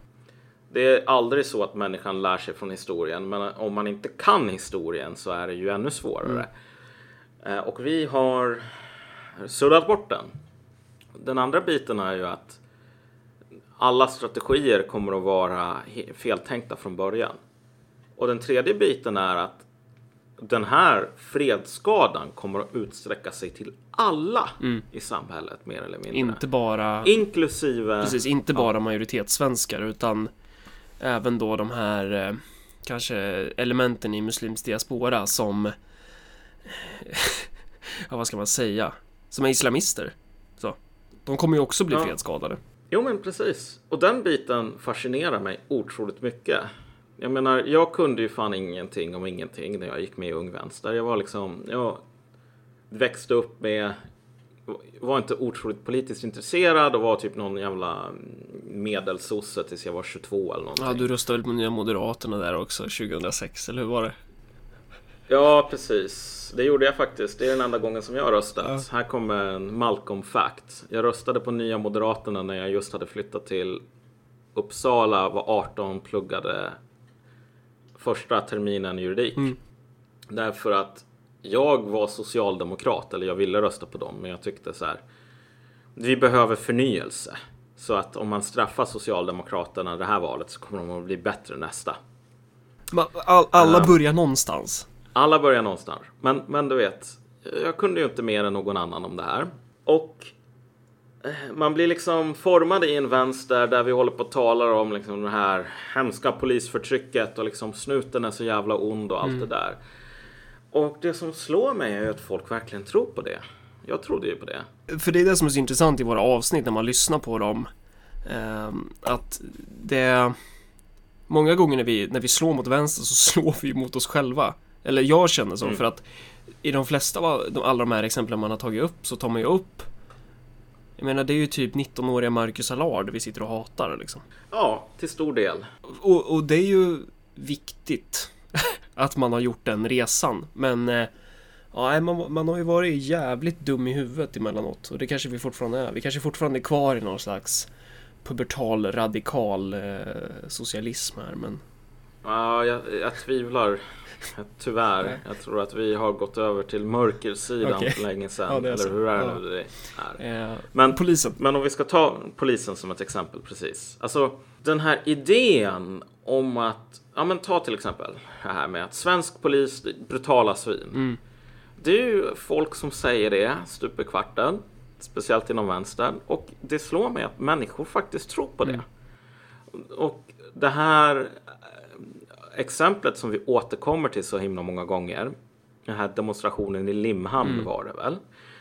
Det är aldrig så att människan lär sig från historien, men om man inte kan historien så är det ju ännu svårare. Mm. Och vi har suddat bort den. Den andra biten är ju att alla strategier kommer att vara feltänkta från början. Och den tredje biten är att den här fredsskadan kommer att utsträcka sig till alla mm. i samhället mer eller mindre. Inte bara Inklusive Precis, inte bara ja. majoritetssvenskar utan även då de här eh, kanske elementen i muslims diaspora som ja, vad ska man säga? Som är islamister. Så. De kommer ju också bli ja. fredsskadade. Jo men precis. Och den biten fascinerar mig otroligt mycket. Jag menar, jag kunde ju fan ingenting om ingenting när jag gick med i Ung Vänster. Jag var liksom, jag växte upp med, var inte otroligt politiskt intresserad och var typ någon jävla medelsosse tills jag var 22 eller någonting. Ja, du röstade väl på Nya Moderaterna där också 2006, eller hur var det? Ja, precis. Det gjorde jag faktiskt. Det är den enda gången som jag har röstat. Ja. Här kommer en Malcolm fact. Jag röstade på Nya Moderaterna när jag just hade flyttat till Uppsala, var 18, pluggade första terminen juridik. Mm. Därför att jag var socialdemokrat, eller jag ville rösta på dem, men jag tyckte så här. Vi behöver förnyelse. Så att om man straffar Socialdemokraterna det här valet så kommer de att bli bättre nästa. All, alla uh, börjar någonstans. Alla börjar någonstans. Men, men du vet, jag kunde ju inte mer än någon annan om det här. Och man blir liksom formad i en vänster där vi håller på att tala om liksom det här hemska polisförtrycket och liksom snuten är så jävla ond och allt mm. det där. Och det som slår mig är att folk verkligen tror på det. Jag trodde ju på det. För det är det som är så intressant i våra avsnitt när man lyssnar på dem. Ehm, att det... Många gånger när vi, när vi slår mot vänster så slår vi mot oss själva. Eller jag känner så, mm. för att i de flesta av alla de här exemplen man har tagit upp så tar man ju upp jag menar det är ju typ 19-åriga Marcus Allard vi sitter och hatar liksom. Ja, till stor del. Och, och det är ju viktigt att man har gjort den resan. Men eh, ja, man, man har ju varit jävligt dum i huvudet emellanåt. Och det kanske vi fortfarande är. Vi kanske fortfarande är kvar i någon slags pubertal radikal eh, socialism här. Men... Ja, jag, jag tvivlar. Tyvärr. Jag tror att vi har gått över till mörkersidan okay. för länge sedan. Ja, Eller hur är det ja. det är? Eh, men, polisen. men om vi ska ta polisen som ett exempel precis. Alltså den här idén om att, ja men ta till exempel det här med att svensk polis, brutala svin. Mm. Det är ju folk som säger det stup i kvarten. Speciellt inom vänstern. Och det slår mig att människor faktiskt tror på det. Mm. Och det här exemplet som vi återkommer till så himla många gånger. Den här demonstrationen i Limhamn mm. var det väl?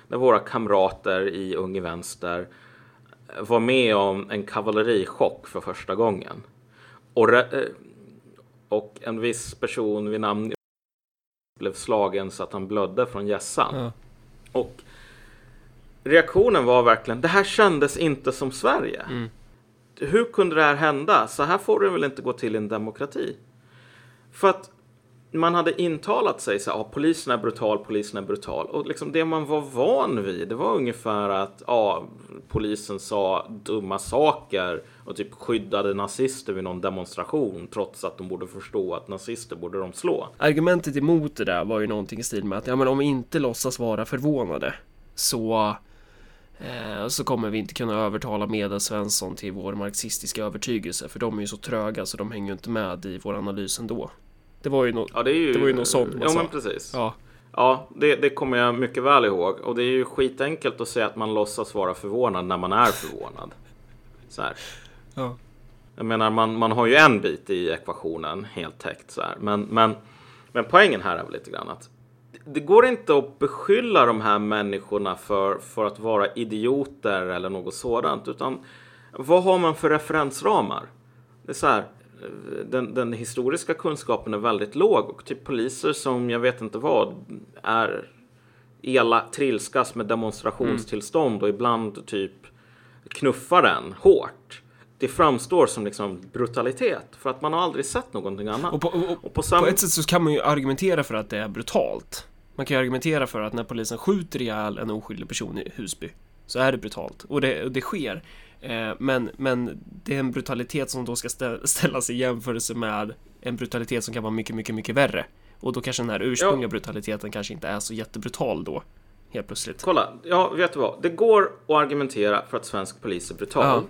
Där våra kamrater i Unge Vänster var med om en kavallerichock för första gången. Och, eh, och en viss person vid namn blev slagen så att han blödde från hjässan. Ja. Och reaktionen var verkligen, det här kändes inte som Sverige. Mm. Hur kunde det här hända? Så här får det väl inte gå till i en demokrati? För att man hade intalat sig så ja, polisen är brutal, polisen är brutal. Och liksom det man var van vid, det var ungefär att ah, polisen sa dumma saker och typ skyddade nazister vid någon demonstration trots att de borde förstå att nazister borde de slå. Argumentet emot det där var ju någonting i stil med att ja, men om vi inte låtsas vara förvånade så så kommer vi inte kunna övertala Meda Svensson till vår marxistiska övertygelse för de är ju så tröga så de hänger ju inte med i vår analys ändå. Det var ju något, ja, det, är ju, det var ju något sånt man Ja, sa. men precis. Ja, ja det, det kommer jag mycket väl ihåg. Och det är ju skitenkelt att säga att man låtsas vara förvånad när man är förvånad. Så här. Ja. Jag menar, man, man har ju en bit i ekvationen helt täckt så här. Men, men, men poängen här är väl lite grann att det går inte att beskylla de här människorna för, för att vara idioter eller något sådant. Utan vad har man för referensramar? Det är så här, den, den, historiska kunskapen är väldigt låg och typ poliser som jag vet inte vad är ela, trilskas med demonstrationstillstånd mm. och ibland typ knuffar den hårt. Det framstår som liksom brutalitet för att man har aldrig sett någonting annat. Och på, och, och på, sam- på ett sätt så kan man ju argumentera för att det är brutalt. Man kan ju argumentera för att när polisen skjuter ihjäl en oskyldig person i Husby så är det brutalt och det, det sker. Eh, men, men det är en brutalitet som då ska ställas i jämförelse med en brutalitet som kan vara mycket, mycket, mycket värre. Och då kanske den här ursprungliga ja. brutaliteten kanske inte är så jättebrutal då. Helt plötsligt. Kolla, ja, vet du vad? Det går att argumentera för att svensk polis är brutal. Ja.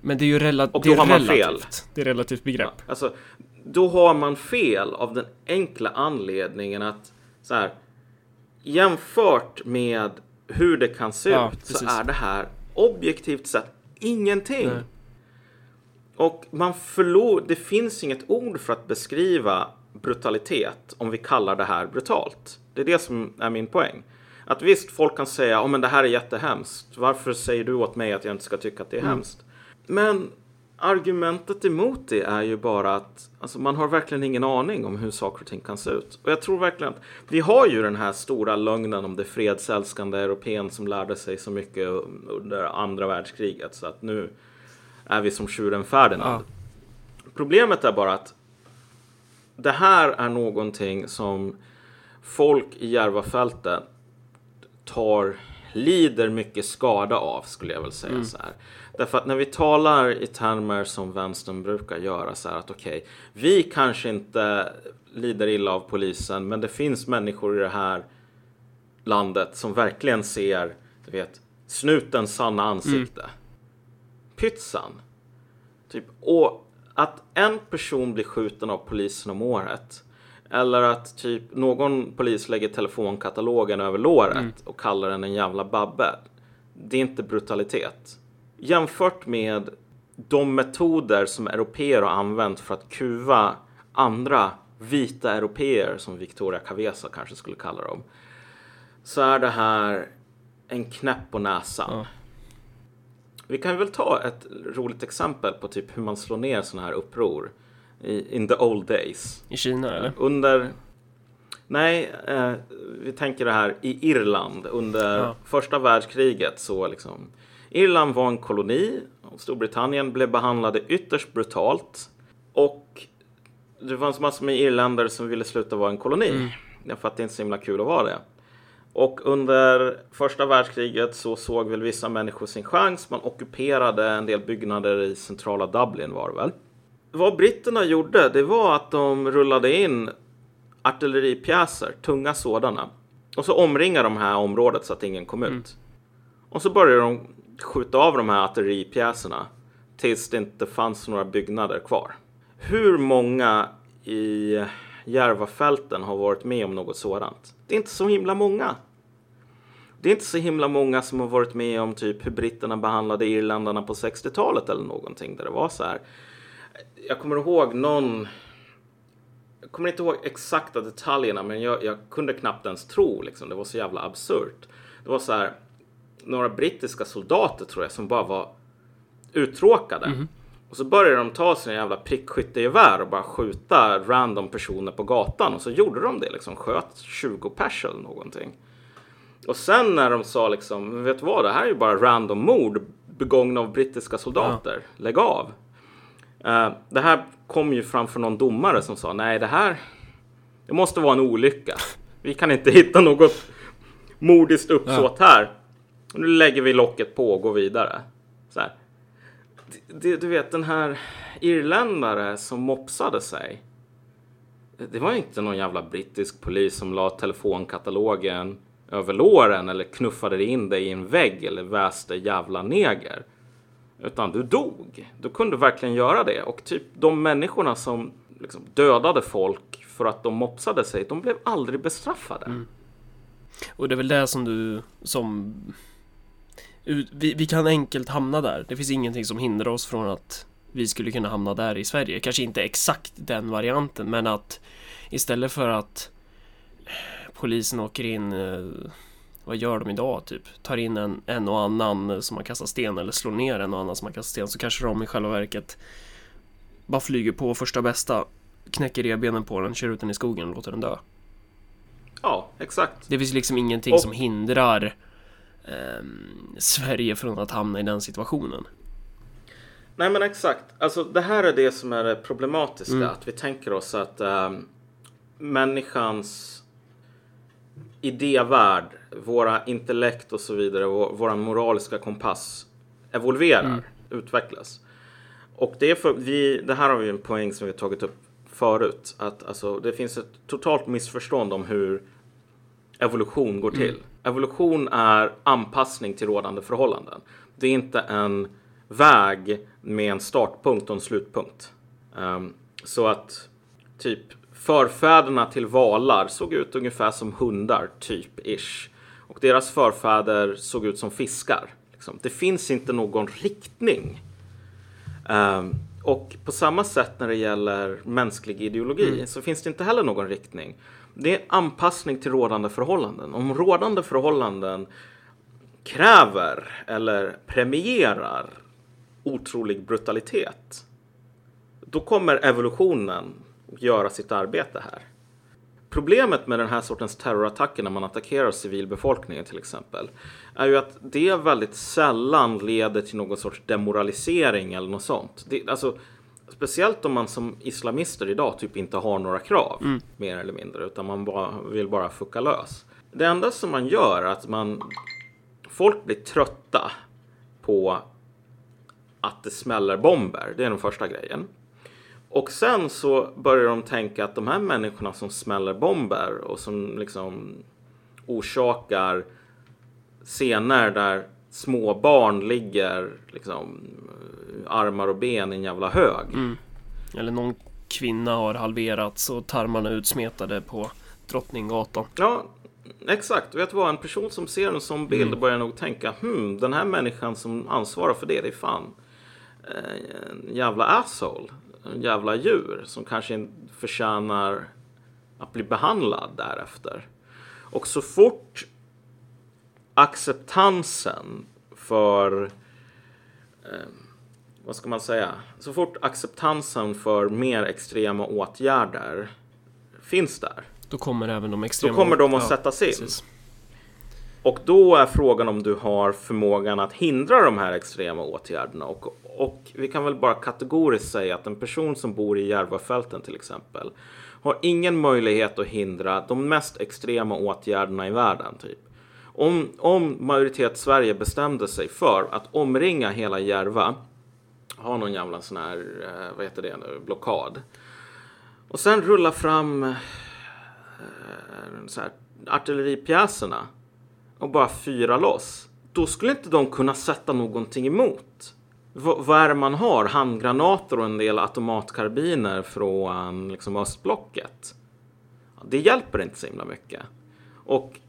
Men det är ju rela och då det är har man relativt. Fel. Det är relativt begrepp. Ja, alltså, då har man fel av den enkla anledningen att så här, jämfört med hur det kan se ja, ut precis. så är det här objektivt sett ingenting. Nej. Och man förlorar, det finns inget ord för att beskriva brutalitet om vi kallar det här brutalt. Det är det som är min poäng. Att visst, folk kan säga, oh, men det här är jättehemskt. Varför säger du åt mig att jag inte ska tycka att det är mm. hemskt? Men argumentet emot det är ju bara att alltså, man har verkligen ingen aning om hur saker och ting kan se ut. Och jag tror verkligen att vi har ju den här stora lögnen om det fredsälskande europeen som lärde sig så mycket under andra världskriget så att nu är vi som tjuren Ferdinand. Ja. Problemet är bara att det här är någonting som folk i Järvafältet tar lider mycket skada av skulle jag väl säga mm. så här. Därför att när vi talar i termer som vänstern brukar göra så här att okej, okay, vi kanske inte lider illa av polisen, men det finns människor i det här landet som verkligen ser, du vet, snutens sanna ansikte. Mm. Pytsan. Typ, och att en person blir skjuten av polisen om året eller att typ någon polis lägger telefonkatalogen över låret mm. och kallar den en jävla babbe. Det är inte brutalitet. Jämfört med de metoder som europeer har använt för att kuva andra vita europeer som Victoria Cavesa kanske skulle kalla dem. Så är det här en knäpp på näsan. Ja. Vi kan väl ta ett roligt exempel på typ hur man slår ner sådana här uppror i, in the old days. I Kina eller? Under Nej, eh, vi tänker det här i Irland under ja. första världskriget så liksom Irland var en koloni och Storbritannien blev behandlade ytterst brutalt och det fanns massor med irländare som ville sluta vara en koloni. Mm. Därför att det är inte så himla kul att vara det. Och under första världskriget så såg väl vissa människor sin chans. Man ockuperade en del byggnader i centrala Dublin var det väl vad britterna gjorde, det var att de rullade in artilleripjäser, tunga sådana. Och så omringade de här området så att ingen kom mm. ut. Och så började de skjuta av de här artilleripjäserna tills det inte fanns några byggnader kvar. Hur många i Järvafälten har varit med om något sådant? Det är inte så himla många. Det är inte så himla många som har varit med om typ hur britterna behandlade irländarna på 60-talet eller någonting där det var så här jag kommer ihåg någon jag kommer inte ihåg exakta detaljerna men jag, jag kunde knappt ens tro liksom. Det var så jävla absurt. Det var så här några brittiska soldater tror jag som bara var uttråkade. Mm. Och så började de ta sina jävla prickskyttegevär och bara skjuta random personer på gatan. Och så gjorde de det liksom. Sköt 20 pers eller någonting. Och sen när de sa liksom, vet du vad, det här är ju bara random mord begångna av brittiska soldater. Ja. Lägg av. Uh, det här kom ju framför någon domare som sa nej, det här det måste vara en olycka. Vi kan inte hitta något mordiskt uppsåt här. Nu lägger vi locket på och går vidare. Så här. Du vet den här irländare som mopsade sig. Det var inte någon jävla brittisk polis som la telefonkatalogen över låren eller knuffade in dig i en vägg eller väste jävla neger. Utan du dog. Du kunde verkligen göra det. Och typ de människorna som liksom dödade folk för att de mopsade sig, de blev aldrig bestraffade. Mm. Och det är väl det som du som vi, vi kan enkelt hamna där. Det finns ingenting som hindrar oss från att vi skulle kunna hamna där i Sverige. Kanske inte exakt den varianten, men att istället för att polisen åker in eh, vad gör de idag typ? Tar in en, en och annan som man kastar sten eller slår ner en och annan som man kastar sten så kanske de i själva verket bara flyger på första bästa, knäcker revbenen på den, kör ut den i skogen och låter den dö. Ja, exakt. Det finns liksom ingenting och... som hindrar eh, Sverige från att hamna i den situationen. Nej men exakt, alltså det här är det som är det problematiska, mm. att vi tänker oss att eh, människans idévärld, våra intellekt och så vidare, vår, moraliska kompass evolverar, mm. utvecklas. Och det, är för, vi, det här har vi en poäng som vi tagit upp förut. Att alltså, det finns ett totalt missförstånd om hur evolution går till. Mm. Evolution är anpassning till rådande förhållanden. Det är inte en väg med en startpunkt och en slutpunkt. Um, så att typ Förfäderna till valar såg ut ungefär som hundar, typ ish. Och deras förfäder såg ut som fiskar. Liksom. Det finns inte någon riktning. Um, och på samma sätt när det gäller mänsklig ideologi mm. så finns det inte heller någon riktning. Det är anpassning till rådande förhållanden. Om rådande förhållanden kräver eller premierar otrolig brutalitet. Då kommer evolutionen göra sitt arbete här. Problemet med den här sortens terrorattacker när man attackerar civilbefolkningen till exempel är ju att det väldigt sällan leder till någon sorts demoralisering eller något sånt. Det, alltså, speciellt om man som islamister idag typ inte har några krav mm. mer eller mindre utan man bara, vill bara fucka lös. Det enda som man gör är att man folk blir trötta på att det smäller bomber. Det är den första grejen. Och sen så börjar de tänka att de här människorna som smäller bomber och som liksom orsakar scener där små barn ligger liksom armar och ben i en jävla hög. Mm. Eller någon kvinna har halverats och tarmarna utsmetade på Drottninggatan. Ja, exakt. Vet du vad? En person som ser en sån bild mm. börjar nog tänka hmm, den här människan som ansvarar för det, det är fan eh, en jävla asshole jävla djur som kanske förtjänar att bli behandlad därefter. Och så fort acceptansen för eh, vad ska man säga? Så fort acceptansen för mer extrema åtgärder finns där. Då kommer även de extrema. Då kommer de att ja, sättas in. Precis. Och då är frågan om du har förmågan att hindra de här extrema åtgärderna. Och, och vi kan väl bara kategoriskt säga att en person som bor i Järvafälten till exempel har ingen möjlighet att hindra de mest extrema åtgärderna i världen. Typ. Om, om majoritet Sverige bestämde sig för att omringa hela Järva, ha någon jävla sån här, eh, vad heter det nu, blockad. Och sen rulla fram eh, så här, artilleripjäserna och bara fyra loss. Då skulle inte de kunna sätta någonting emot. Vad är det man har? Handgranater och en del automatkarbiner från liksom, östblocket. Det hjälper inte så himla mycket. Och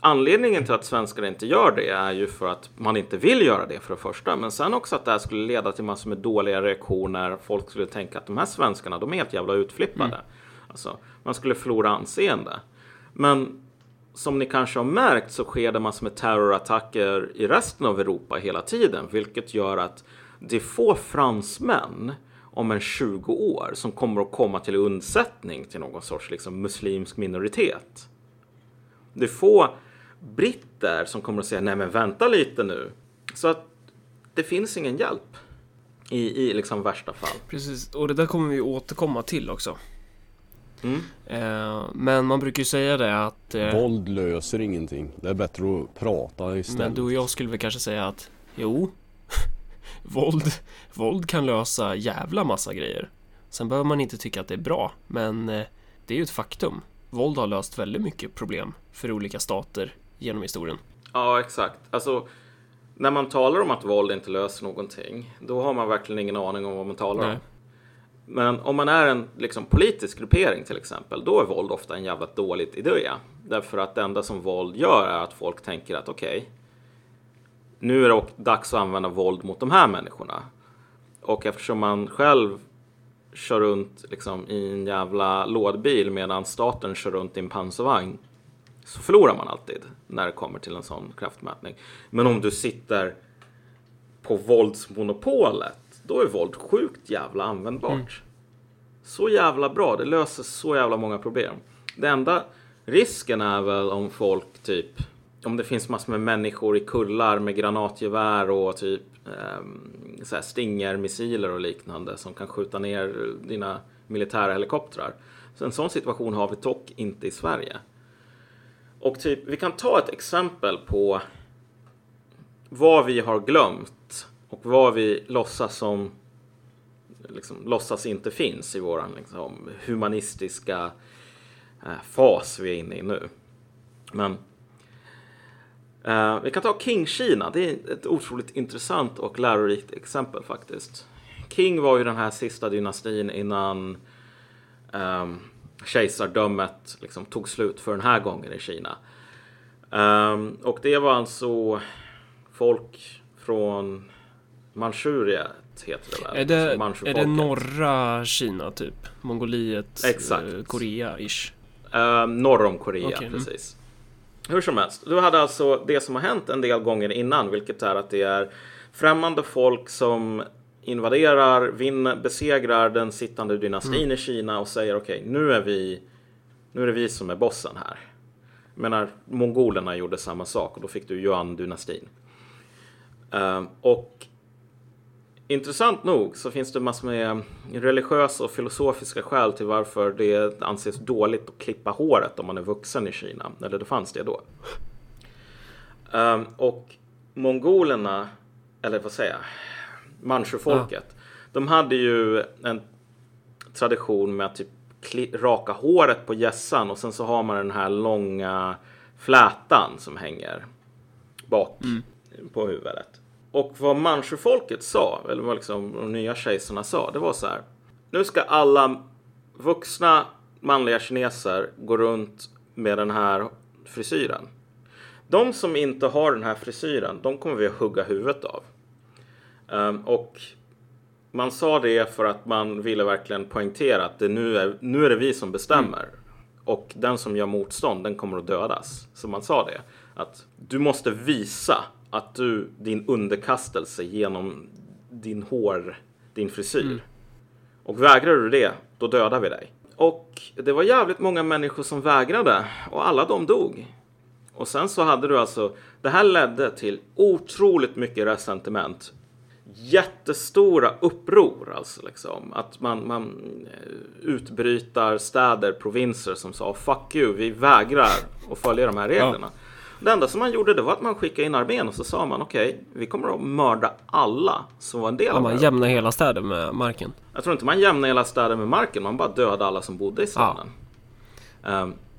anledningen till att svenskar inte gör det är ju för att man inte vill göra det för det första. Men sen också att det här skulle leda till massor med dåliga reaktioner. Folk skulle tänka att de här svenskarna, de är helt jävla utflippade. Mm. Alltså, man skulle förlora anseende. Men som ni kanske har märkt så sker det massor med terrorattacker i resten av Europa hela tiden, vilket gör att det är få fransmän om en 20 år som kommer att komma till undsättning till någon sorts liksom, muslimsk minoritet. Det är få britter som kommer att säga nej men vänta lite nu. Så att det finns ingen hjälp i, i liksom värsta fall. Precis, och det där kommer vi återkomma till också. Mm. Eh, men man brukar ju säga det att... Eh, Våld löser ingenting. Det är bättre att prata istället. Men du och jag skulle väl kanske säga att jo, våld, våld kan lösa jävla massa grejer. Sen behöver man inte tycka att det är bra, men eh, det är ju ett faktum. Våld har löst väldigt mycket problem för olika stater genom historien. Ja, exakt. Alltså, när man talar om att våld inte löser någonting, då har man verkligen ingen aning om vad man talar Nej. om. Men om man är en liksom, politisk gruppering till exempel, då är våld ofta en jävla dålig idé. Därför att det enda som våld gör är att folk tänker att okej, okay, nu är det dags att använda våld mot de här människorna. Och eftersom man själv kör runt liksom, i en jävla lådbil medan staten kör runt i en pansarvagn så förlorar man alltid när det kommer till en sån kraftmätning. Men om du sitter på våldsmonopolet då är våld sjukt jävla användbart. Mm. Så jävla bra, det löser så jävla många problem. Det enda risken är väl om folk typ om det finns massor med människor i kullar med granatgevär och typ eh, stingermissiler och liknande som kan skjuta ner dina militära helikoptrar. Så en sån situation har vi dock inte i Sverige. Och typ, vi kan ta ett exempel på vad vi har glömt och vad vi låtsas som liksom, låtsas inte finns i våran liksom, humanistiska eh, fas vi är inne i nu. Men eh, vi kan ta King-Kina. Det är ett otroligt intressant och lärorikt exempel faktiskt. King var ju den här sista dynastin innan eh, kejsardömet liksom, tog slut för den här gången i Kina. Eh, och det var alltså folk från Manchuriet heter det väl? Är det, är det norra Kina typ? Mongoliet? Exakt. Eh, Korea-ish? Uh, norr om Korea, okay. Mm. precis. Mm. Hur som helst, du hade alltså det som har hänt en del gånger innan, vilket är att det är främmande folk som invaderar, vinner, besegrar den sittande dynastin i Kina och säger okej, nu är vi nu är det vi som är bossen här. Menar, mongolerna gjorde samma sak och då fick du Yuan-dynastin. Ehm, och intressant nog så finns det massor med religiösa och filosofiska skäl till varför det anses dåligt att klippa håret om man är vuxen i Kina. Eller det fanns det då. Ehm, och mongolerna, eller vad säger jag, manchufolket. De hade ju en tradition med att typ raka håret på gässan och sen så har man den här långa flätan som hänger bak på huvudet. Och vad manchufolket sa, eller vad liksom de nya kejsarna sa, det var så här. Nu ska alla vuxna manliga kineser gå runt med den här frisyren. De som inte har den här frisyren, de kommer vi att hugga huvudet av. Um, och man sa det för att man ville verkligen poängtera att det nu, är, nu är det vi som bestämmer. Och den som gör motstånd, den kommer att dödas. Så man sa det. Att du måste visa att du, din underkastelse genom din hår, din frisyr. Och vägrar du det, då dödar vi dig. Och det var jävligt många människor som vägrade. Och alla de dog. Och sen så hade du alltså, det här ledde till otroligt mycket resentiment. Jättestora uppror alltså liksom. Att man, man eh, utbrytar städer, provinser som sa fuck you, vi vägrar att följa de här reglerna. Det enda som man gjorde det var att man skickade in armén och så sa man okej, vi kommer att mörda alla som var en del Ja, av man det. jämnar hela städer med marken. Jag tror inte man jämnar hela städer med marken, man bara dödade alla som bodde i staden. Så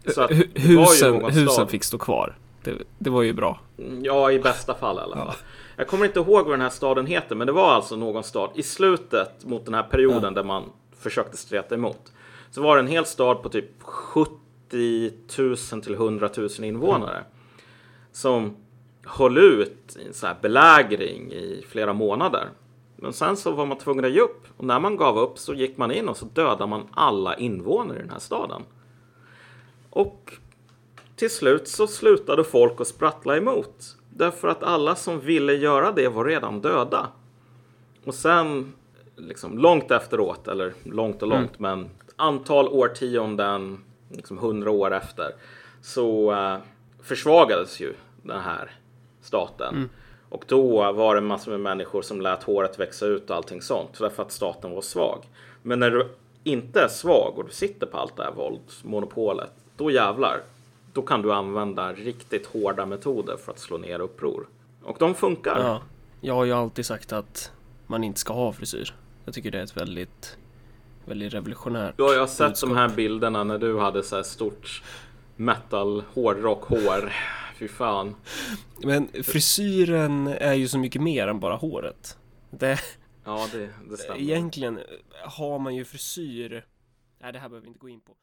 det var ju Husen, husen fick stå kvar. Det, det var ju bra. Ja, i bästa fall i alla fall. Jag kommer inte ihåg vad den här staden heter, men det var alltså någon stad i slutet mot den här perioden där man försökte streta emot. Så var det en hel stad på typ 70 000 till 100 000 invånare. Som höll ut i en så här belägring i flera månader. Men sen så var man tvungen att ge upp. Och när man gav upp så gick man in och så dödade man alla invånare i den här staden. Och till slut så slutade folk att sprattla emot. Därför att alla som ville göra det var redan döda. Och sen, liksom långt efteråt, eller långt och långt, men ett antal årtionden, liksom hundra år efter, så eh, försvagades ju den här staten. Och då var det massor med människor som lät håret växa ut och allting sånt, därför att staten var svag. Men när du inte är svag och du sitter på allt det här våldsmonopolet, då jävlar, då kan du använda riktigt hårda metoder för att slå ner uppror. Och de funkar. Ja. Jag har ju alltid sagt att man inte ska ha frisyr. Jag tycker det är ett väldigt, väldigt revolutionärt Ja, jag har sett budskap. de här bilderna när du hade så här stort metal hårdrock hår. Fy fan. Men frisyren är ju så mycket mer än bara håret. Det, Ja, det, det stämmer. egentligen har man ju frisyr... Nej, det här behöver vi inte gå in på.